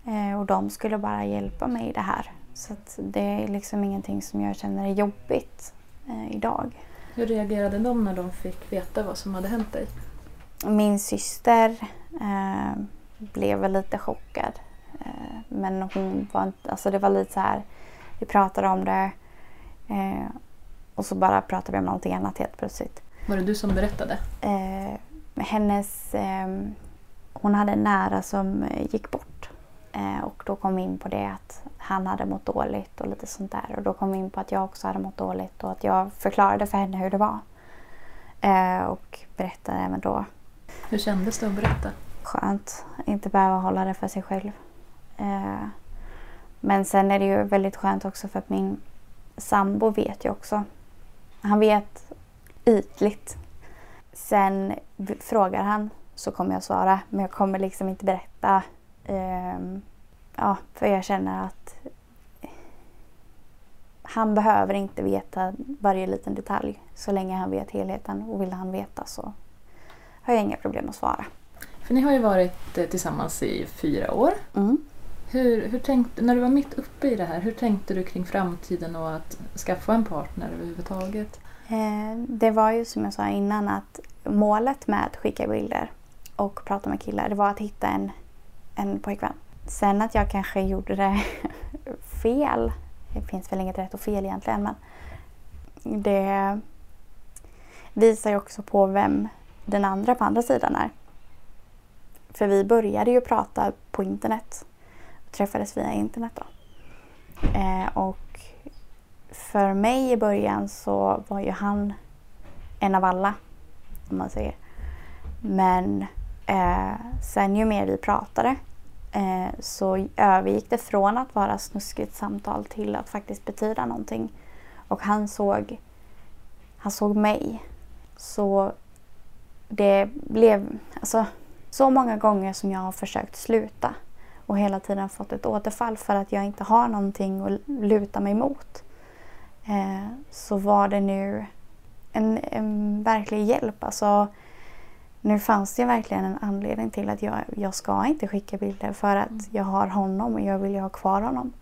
Eh, och de skulle bara hjälpa mig i det här. Så det är liksom ingenting som jag känner är jobbigt eh, idag. Hur reagerade de när de fick veta vad som hade hänt dig? Min syster eh, blev väl lite chockad. Eh, men hon var inte, alltså det var lite så här, vi pratade om det eh, och så bara pratade vi om någonting annat helt plötsligt. Var det du som berättade? Eh, hennes, hon hade en nära som gick bort. Eh, och då kom vi in på det att han hade mått dåligt och lite sånt där. Och då kom vi in på att jag också hade mått dåligt och att jag förklarade för henne hur det var. Eh, och berättade även då. Hur kändes det att berätta? Skönt. Inte behöva hålla det för sig själv. Eh, men sen är det ju väldigt skönt också för att min sambo vet ju också. Han vet ytligt. Sen frågar han så kommer jag svara men jag kommer liksom inte berätta. Um, ja, för jag känner att han behöver inte veta varje liten detalj så länge han vet helheten och vill han veta så har jag inga problem att svara. För ni har ju varit eh, tillsammans i fyra år. Mm. Hur, hur tänkte, när du var mitt uppe i det här, hur tänkte du kring framtiden och att skaffa en partner överhuvudtaget? Eh, det var ju som jag sa innan att målet med att skicka bilder och prata med killar det var att hitta en, en pojkvän. Sen att jag kanske gjorde det fel, det finns väl inget rätt och fel egentligen men det visar ju också på vem den andra på andra sidan är. För vi började ju prata på internet. Träffades via internet då. Eh, och för mig i början så var ju han en av alla, om man säger. Men eh, sen ju mer vi pratade eh, så övergick det från att vara snuskigt samtal till att faktiskt betyda någonting. Och han såg, han såg mig. Så det blev, alltså så många gånger som jag har försökt sluta och hela tiden fått ett återfall för att jag inte har någonting att luta mig mot. Eh, så var det nu en, en verklig hjälp. Alltså, nu fanns det verkligen en anledning till att jag, jag ska inte skicka bilder för att mm. jag har honom och jag vill ju ha kvar honom.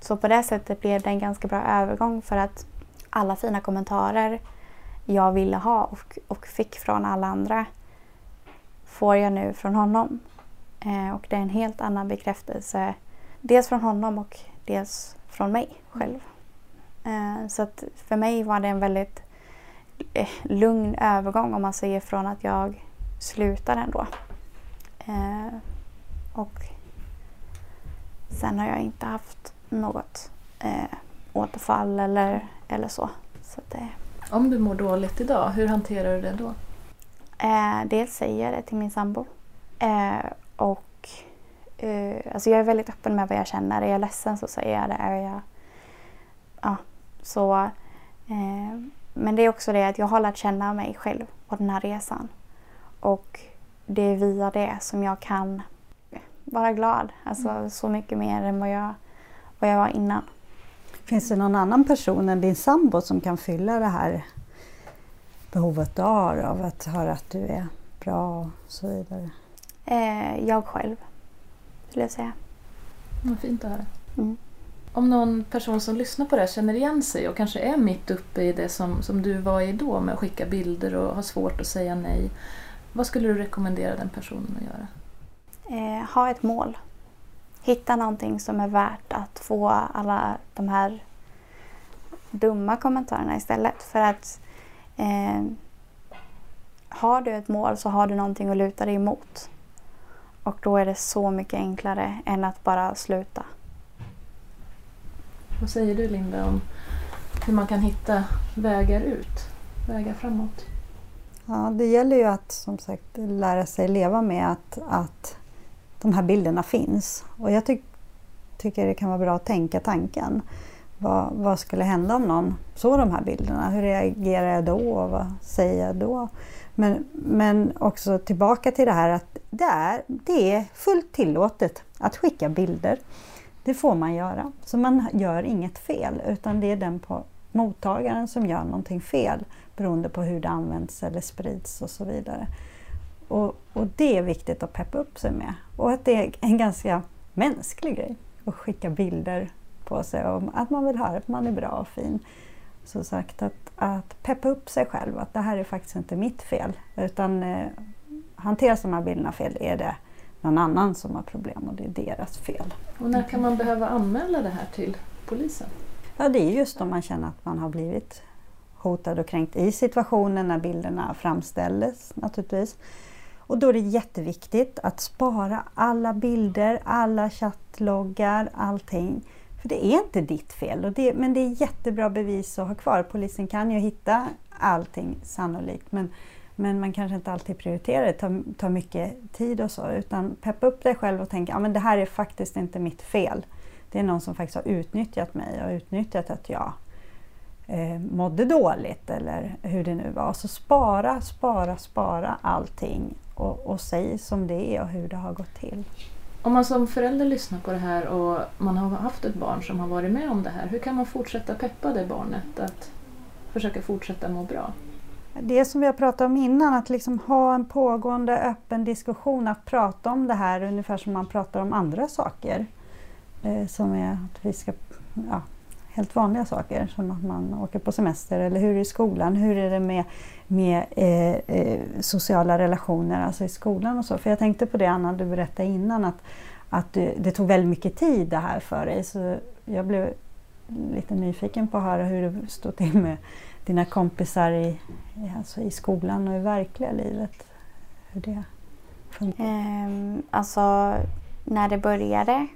Så på det sättet blev det en ganska bra övergång för att alla fina kommentarer jag ville ha och, och fick från alla andra får jag nu från honom. Eh, och det är en helt annan bekräftelse. Dels från honom och dels från mig själv. Eh, så att för mig var det en väldigt lugn övergång om man säger från att jag slutar ändå. Eh, och sen har jag inte haft något eh, återfall eller, eller så. så det... Om du mår dåligt idag, hur hanterar du det då? Eh, dels säger jag det till min sambo. Eh, och eh, alltså jag är väldigt öppen med vad jag känner. Är jag ledsen så säger jag det. Är jag, ja, så, eh, men det är också det att jag har lärt känna mig själv på den här resan. Och det är via det som jag kan vara glad. Alltså mm. så mycket mer än vad jag, vad jag var innan. Finns det någon annan person än din sambo som kan fylla det här behovet du har av att höra att du är bra och så vidare? Eh, jag själv, skulle jag säga. Vad fint att höra. Mm. Om någon person som lyssnar på det här känner igen sig och kanske är mitt uppe i det som, som du var i då med att skicka bilder och ha svårt att säga nej. Vad skulle du rekommendera den personen att göra? Eh, ha ett mål. Hitta någonting som är värt att få alla de här dumma kommentarerna istället. För att eh, har du ett mål så har du någonting att luta dig emot. Och då är det så mycket enklare än att bara sluta. Vad säger du Linda om hur man kan hitta vägar ut, vägar framåt? Ja, det gäller ju att som sagt lära sig leva med att, att de här bilderna finns. Och jag ty tycker det kan vara bra att tänka tanken. Vad, vad, skulle hända om någon såg de här bilderna? Hur reagerar jag då? Och vad säger jag då? Men, men också tillbaka till det här att det är, det är fullt tillåtet att skicka bilder. Det får man göra. Så man gör inget fel utan det är den på mottagaren som gör någonting fel beroende på hur det används eller sprids och så vidare. Och, och det är viktigt att peppa upp sig med. Och att det är en ganska mänsklig grej att skicka bilder på sig om att man vill höra att man är bra och fin. Som sagt att, att peppa upp sig själv, att det här är faktiskt inte mitt fel. Utan eh, hanteras de här bilderna fel är det någon annan som har problem och det är deras fel. Och när kan man behöva anmäla det här till polisen? Ja, det är just om man känner att man har blivit hotad och kränkt i situationen när bilderna framställdes naturligtvis. Och då är det jätteviktigt att spara alla bilder, alla chattloggar, allting. För det är inte ditt fel, det, men det är jättebra bevis att ha kvar. Polisen kan ju hitta allting sannolikt, men, men man kanske inte alltid prioriterar det, tar, tar mycket tid och så. Utan peppa upp dig själv och tänk, ja det här är faktiskt inte mitt fel. Det är någon som faktiskt har utnyttjat mig och utnyttjat att jag eh, mådde dåligt eller hur det nu var. Så spara, spara, spara allting och, och säg som det är och hur det har gått till. Om man som förälder lyssnar på det här och man har haft ett barn som har varit med om det här, hur kan man fortsätta peppa det barnet att försöka fortsätta må bra? Det som vi har pratat om innan, att liksom ha en pågående öppen diskussion, att prata om det här ungefär som man pratar om andra saker. Eh, som är att vi ska, ja, helt vanliga saker som att man åker på semester eller hur är det i skolan, hur är det med, med eh, eh, sociala relationer, alltså i skolan och så. För jag tänkte på det Anna, du berättade innan att, att du, det tog väldigt mycket tid det här för dig så jag blev lite nyfiken på att höra hur det stod till med dina kompisar i, alltså i skolan och i verkliga livet. Hur det funkar. Um, alltså när det började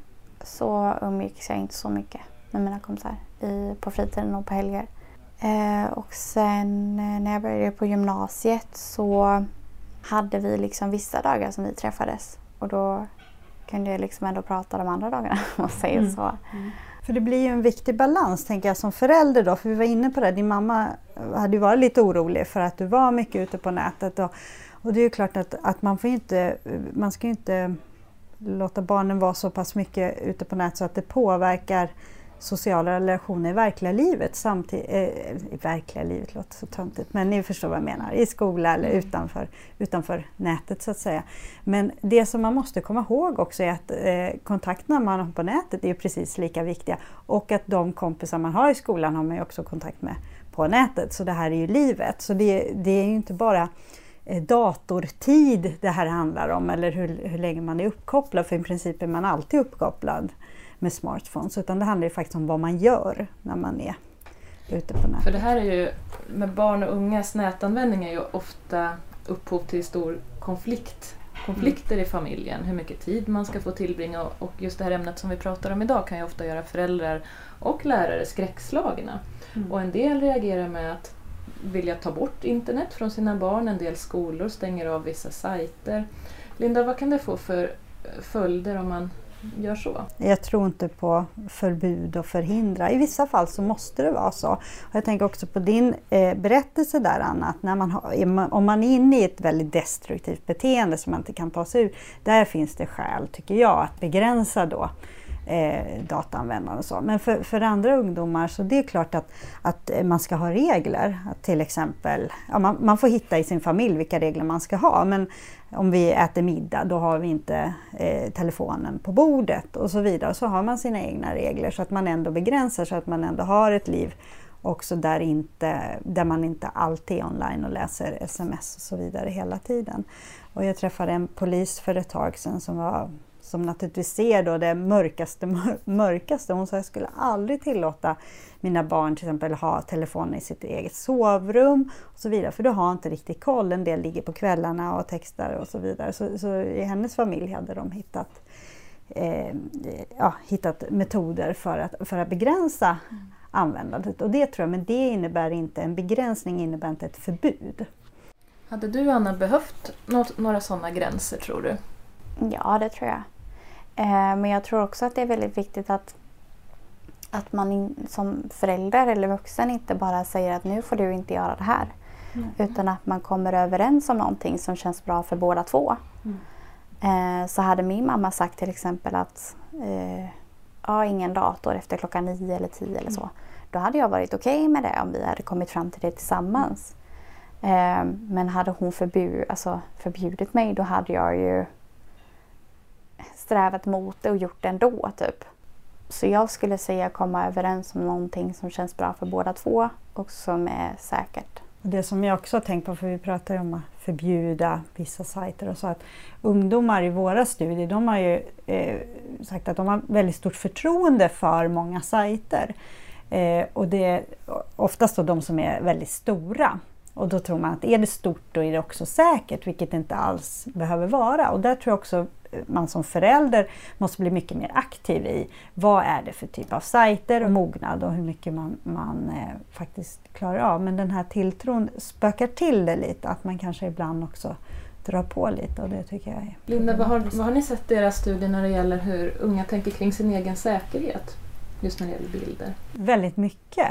så umgicks jag inte så mycket med mina kompisar i, på fritiden och på helger. Eh, och sen eh, när jag började på gymnasiet så hade vi liksom vissa dagar som vi träffades och då kunde jag liksom ändå prata de andra dagarna om man säger mm. så. Mm. För det blir ju en viktig balans tänker jag som förälder då, för vi var inne på det, din mamma hade ju varit lite orolig för att du var mycket ute på nätet. Och, och det är ju klart att, att man får inte, man ska ju inte låta barnen vara så pass mycket ute på nätet så att det påverkar sociala relationer i verkliga livet samtidigt, eh, i verkliga livet låter så töntigt, men ni förstår vad jag menar, i skola eller mm. utanför, utanför nätet så att säga. Men det som man måste komma ihåg också är att eh, kontakterna man har på nätet är precis lika viktiga och att de kompisar man har i skolan har man ju också kontakt med på nätet, så det här är ju livet. Så det, det är ju inte bara eh, datortid det här handlar om eller hur, hur länge man är uppkopplad, för i princip är man alltid uppkopplad med smartphones utan det handlar ju faktiskt om vad man gör när man är ute på nätet. För det här är ju, med barn och ungas nätanvändning är ju ofta upphov till stor konflikt konflikter i familjen, hur mycket tid man ska få tillbringa och just det här ämnet som vi pratar om idag kan ju ofta göra föräldrar och lärare skräckslagna. Mm. Och en del reagerar med att vilja ta bort internet från sina barn, en del skolor stänger av vissa sajter. Linda, vad kan det få för följder om man gör så? Jag tror inte på förbud och förhindra. I vissa fall så måste det vara så. Och jag tänker också på din eh, berättelse där Anna, att när man har, om man är inne i ett väldigt destruktivt beteende som man inte kan ta sig ur, där finns det skäl, tycker jag, att begränsa då eh, dataanvändande och så. Men för, för andra ungdomar så det är klart att, att eh, man ska ha regler. Att till exempel, ja, man, man får hitta i sin familj vilka regler man ska ha. Men om vi äter middag då har vi inte eh, telefonen på bordet och så vidare. Så har man sina egna regler så att man ändå begränsar så att man ändå har ett liv också där, inte, där man inte alltid är online och läser sms och så vidare hela tiden. Och jag träffade en polis för ett tag sedan som var som naturligtvis ser då det mörkaste, mörkaste. Hon sa jag skulle aldrig tillåta mina barn till exempel ha telefonen i sitt eget sovrum och så vidare. För du har inte riktigt koll. En del ligger på kvällarna och textar och så vidare. Så, så i hennes familj hade de hittat, eh, ja, hittat metoder för att, för att begränsa mm. användandet. Och det tror jag, men det innebär inte, en begränsning innebär inte ett förbud. Hade du Anna behövt något, några sådana gränser tror du? Ja, det tror jag. Eh, men jag tror också att det är väldigt viktigt att, att man in, som förälder eller vuxen inte bara säger att nu får du inte göra det här. Mm. Utan att man kommer överens om någonting som känns bra för båda två. Mm. Eh, så hade min mamma sagt till exempel att eh, ja, ingen dator efter klockan nio eller tio eller så. Mm. Då hade jag varit okej okay med det om vi hade kommit fram till det tillsammans. Eh, men hade hon förbjud, alltså förbjudit mig då hade jag ju strävat mot det och gjort det ändå. Typ. Så jag skulle säga komma överens om någonting som känns bra för båda två och som är säkert. Det som jag också har tänkt på, för vi pratar ju om att förbjuda vissa sajter och så, att ungdomar i våra studier, de har ju eh, sagt att de har väldigt stort förtroende för många sajter. Eh, och det är oftast då de som är väldigt stora. Och då tror man att är det stort då är det också säkert, vilket det inte alls behöver vara. Och där tror jag också man som förälder måste bli mycket mer aktiv i vad är det för typ av sajter och mognad och hur mycket man, man eh, faktiskt klarar av. Men den här tilltron spökar till det lite, att man kanske ibland också drar på lite och det tycker jag är Linda, vad har, vad har ni sett i era studier när det gäller hur unga tänker kring sin egen säkerhet? Just när det gäller bilder. Väldigt mycket.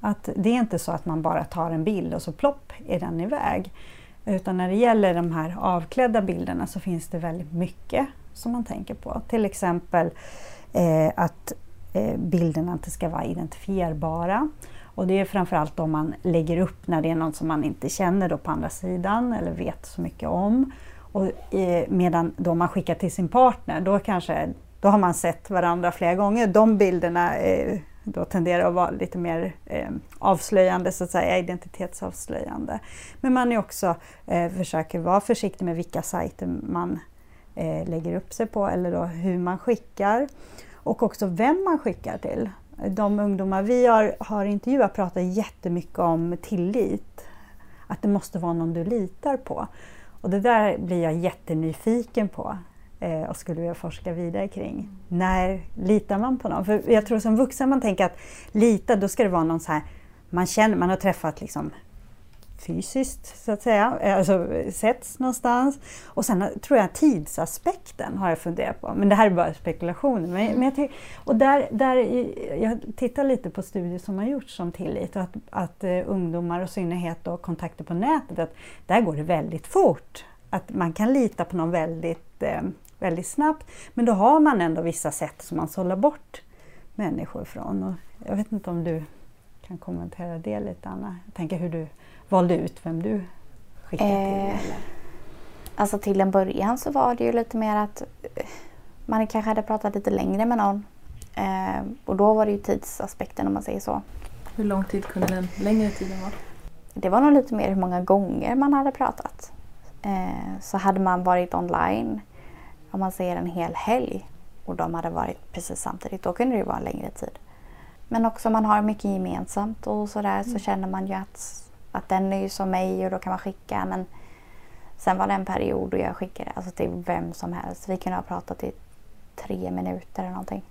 Att det är inte så att man bara tar en bild och så plopp är den iväg. Utan när det gäller de här avklädda bilderna så finns det väldigt mycket som man tänker på. Till exempel eh, att eh, bilderna inte ska vara identifierbara. Och det är framförallt om man lägger upp när det är någon som man inte känner då på andra sidan eller vet så mycket om. Och, eh, medan då man skickar till sin partner, då kanske då har man sett varandra flera gånger. De bilderna eh, då tenderar att vara lite mer eh, avslöjande, så att säga, identitetsavslöjande. Men man är också eh, försöker vara försiktig med vilka sajter man eh, lägger upp sig på eller då hur man skickar och också vem man skickar till. De ungdomar vi har, har intervjuat pratar jättemycket om tillit. Att det måste vara någon du litar på. Och det där blir jag jättenyfiken på Eh, och skulle vilja forska vidare kring. När litar man på någon? För jag tror som vuxen man tänker att lita, då ska det vara någon så här, man känner, man har träffat liksom fysiskt så att säga, eh, alltså setts någonstans. Och sen tror jag tidsaspekten har jag funderat på, men det här är bara spekulationer. Men, men jag, och där, där, jag tittar lite på studier som har gjorts om tillit och att, att uh, ungdomar och i synnerhet då, kontakter på nätet, att där går det väldigt fort. Att man kan lita på någon väldigt uh, väldigt snabbt. Men då har man ändå vissa sätt som man sållar bort människor från. Och jag vet inte om du kan kommentera det lite Anna? Jag tänker hur du valde ut vem du skickade eh, till? Eller? Alltså till en början så var det ju lite mer att eh, man kanske hade pratat lite längre med någon. Eh, och då var det ju tidsaspekten om man säger så. Hur lång tid kunde den längre tiden vara? Det var nog lite mer hur många gånger man hade pratat. Eh, så hade man varit online om man säger en hel helg och de hade varit precis samtidigt, då kunde det vara en längre tid. Men också om man har mycket gemensamt och sådär mm. så känner man ju att, att den är ju som mig och då kan man skicka. Men sen var det en period då jag skickade alltså till vem som helst. Vi kunde ha pratat i tre minuter eller någonting.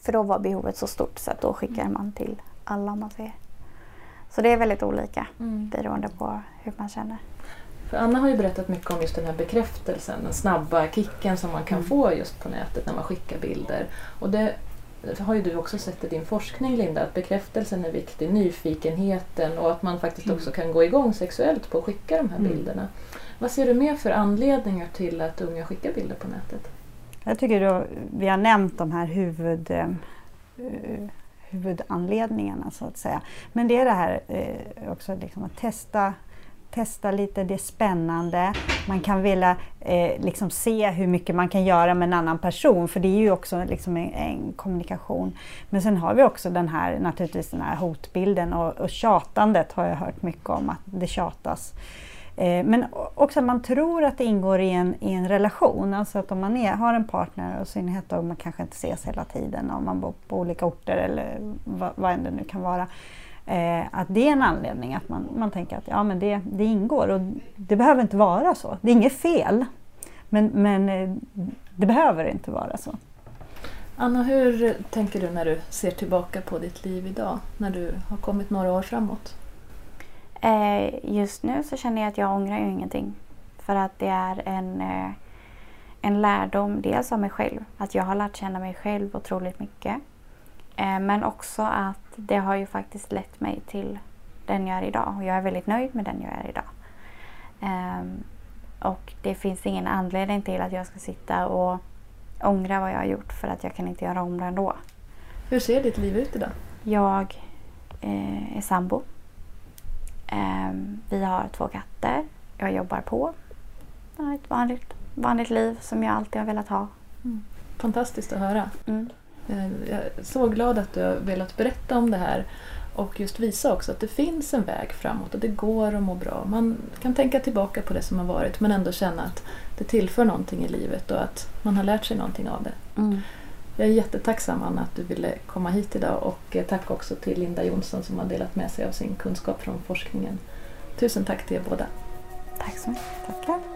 För då var behovet så stort så att då skickade man till alla om man säger. Så det är väldigt olika mm. beroende på hur man känner. För Anna har ju berättat mycket om just den här bekräftelsen, den snabba kicken som man kan Mm. få just på nätet när man skickar bilder. Och det har ju du också sett i din forskning Linda, att bekräftelsen är viktig, nyfikenheten och att man faktiskt Mm. också kan gå igång sexuellt på att skicka de här Mm. bilderna. Vad ser du mer för anledningar till att unga skickar bilder på nätet? Jag tycker då, vi har nämnt de här huvud, eh, huvudanledningarna så att säga. Men det är det här eh, också liksom att testa, testa lite, det är spännande. Man kan vilja eh, liksom se hur mycket man kan göra med en annan person för det är ju också liksom en, en kommunikation. Men sen har vi också den här, naturligtvis den här hotbilden och, och tjatandet har jag hört mycket om, att det tjatas. Eh, Men också att man tror att det ingår i en, i en relation. Alltså att om man är, har en partner, och i synnerhet om man kanske inte ses hela tiden, om man bor på olika orter eller vad, vad än det nu kan vara. Eh, att det är en anledning att man, man tänker att ja, men det, det ingår och det behöver inte vara så. Det är inget fel. Men, men eh, det behöver inte vara så. Anna, hur tänker du när du ser tillbaka på ditt liv idag? När du har kommit några år framåt? Eh, just nu så känner jag att jag ångrar ju ingenting. För att det är en, eh, en lärdom dels av mig själv. Att jag har lärt känna mig själv otroligt mycket. Eh, men också att det har ju faktiskt lett mig till den jag är idag. Och jag är väldigt nöjd med den jag är idag. Ehm, och det finns ingen anledning till att jag ska sitta och ångra vad jag har gjort. För att jag kan inte göra om det ändå. Hur ser ditt liv ut idag? Jag eh, är sambo. Ehm, vi har två katter. Jag jobbar på. Jag ett vanligt, vanligt liv som jag alltid har velat ha. Fantastiskt att höra. Mm. Eh, Jag är så glad att du har velat berätta om det här och just visa också att det finns en väg framåt och det går att må bra. Man kan tänka tillbaka på det som har varit men ändå känna att det tillför någonting i livet och att man har lärt sig någonting av det. Mm. Jag är jättetacksam Anna att du ville komma hit idag och eh, tack också till Linda Jonsson som har delat med sig av sin kunskap från forskningen. Tusen tack till er båda. Tack så mycket. Tackar.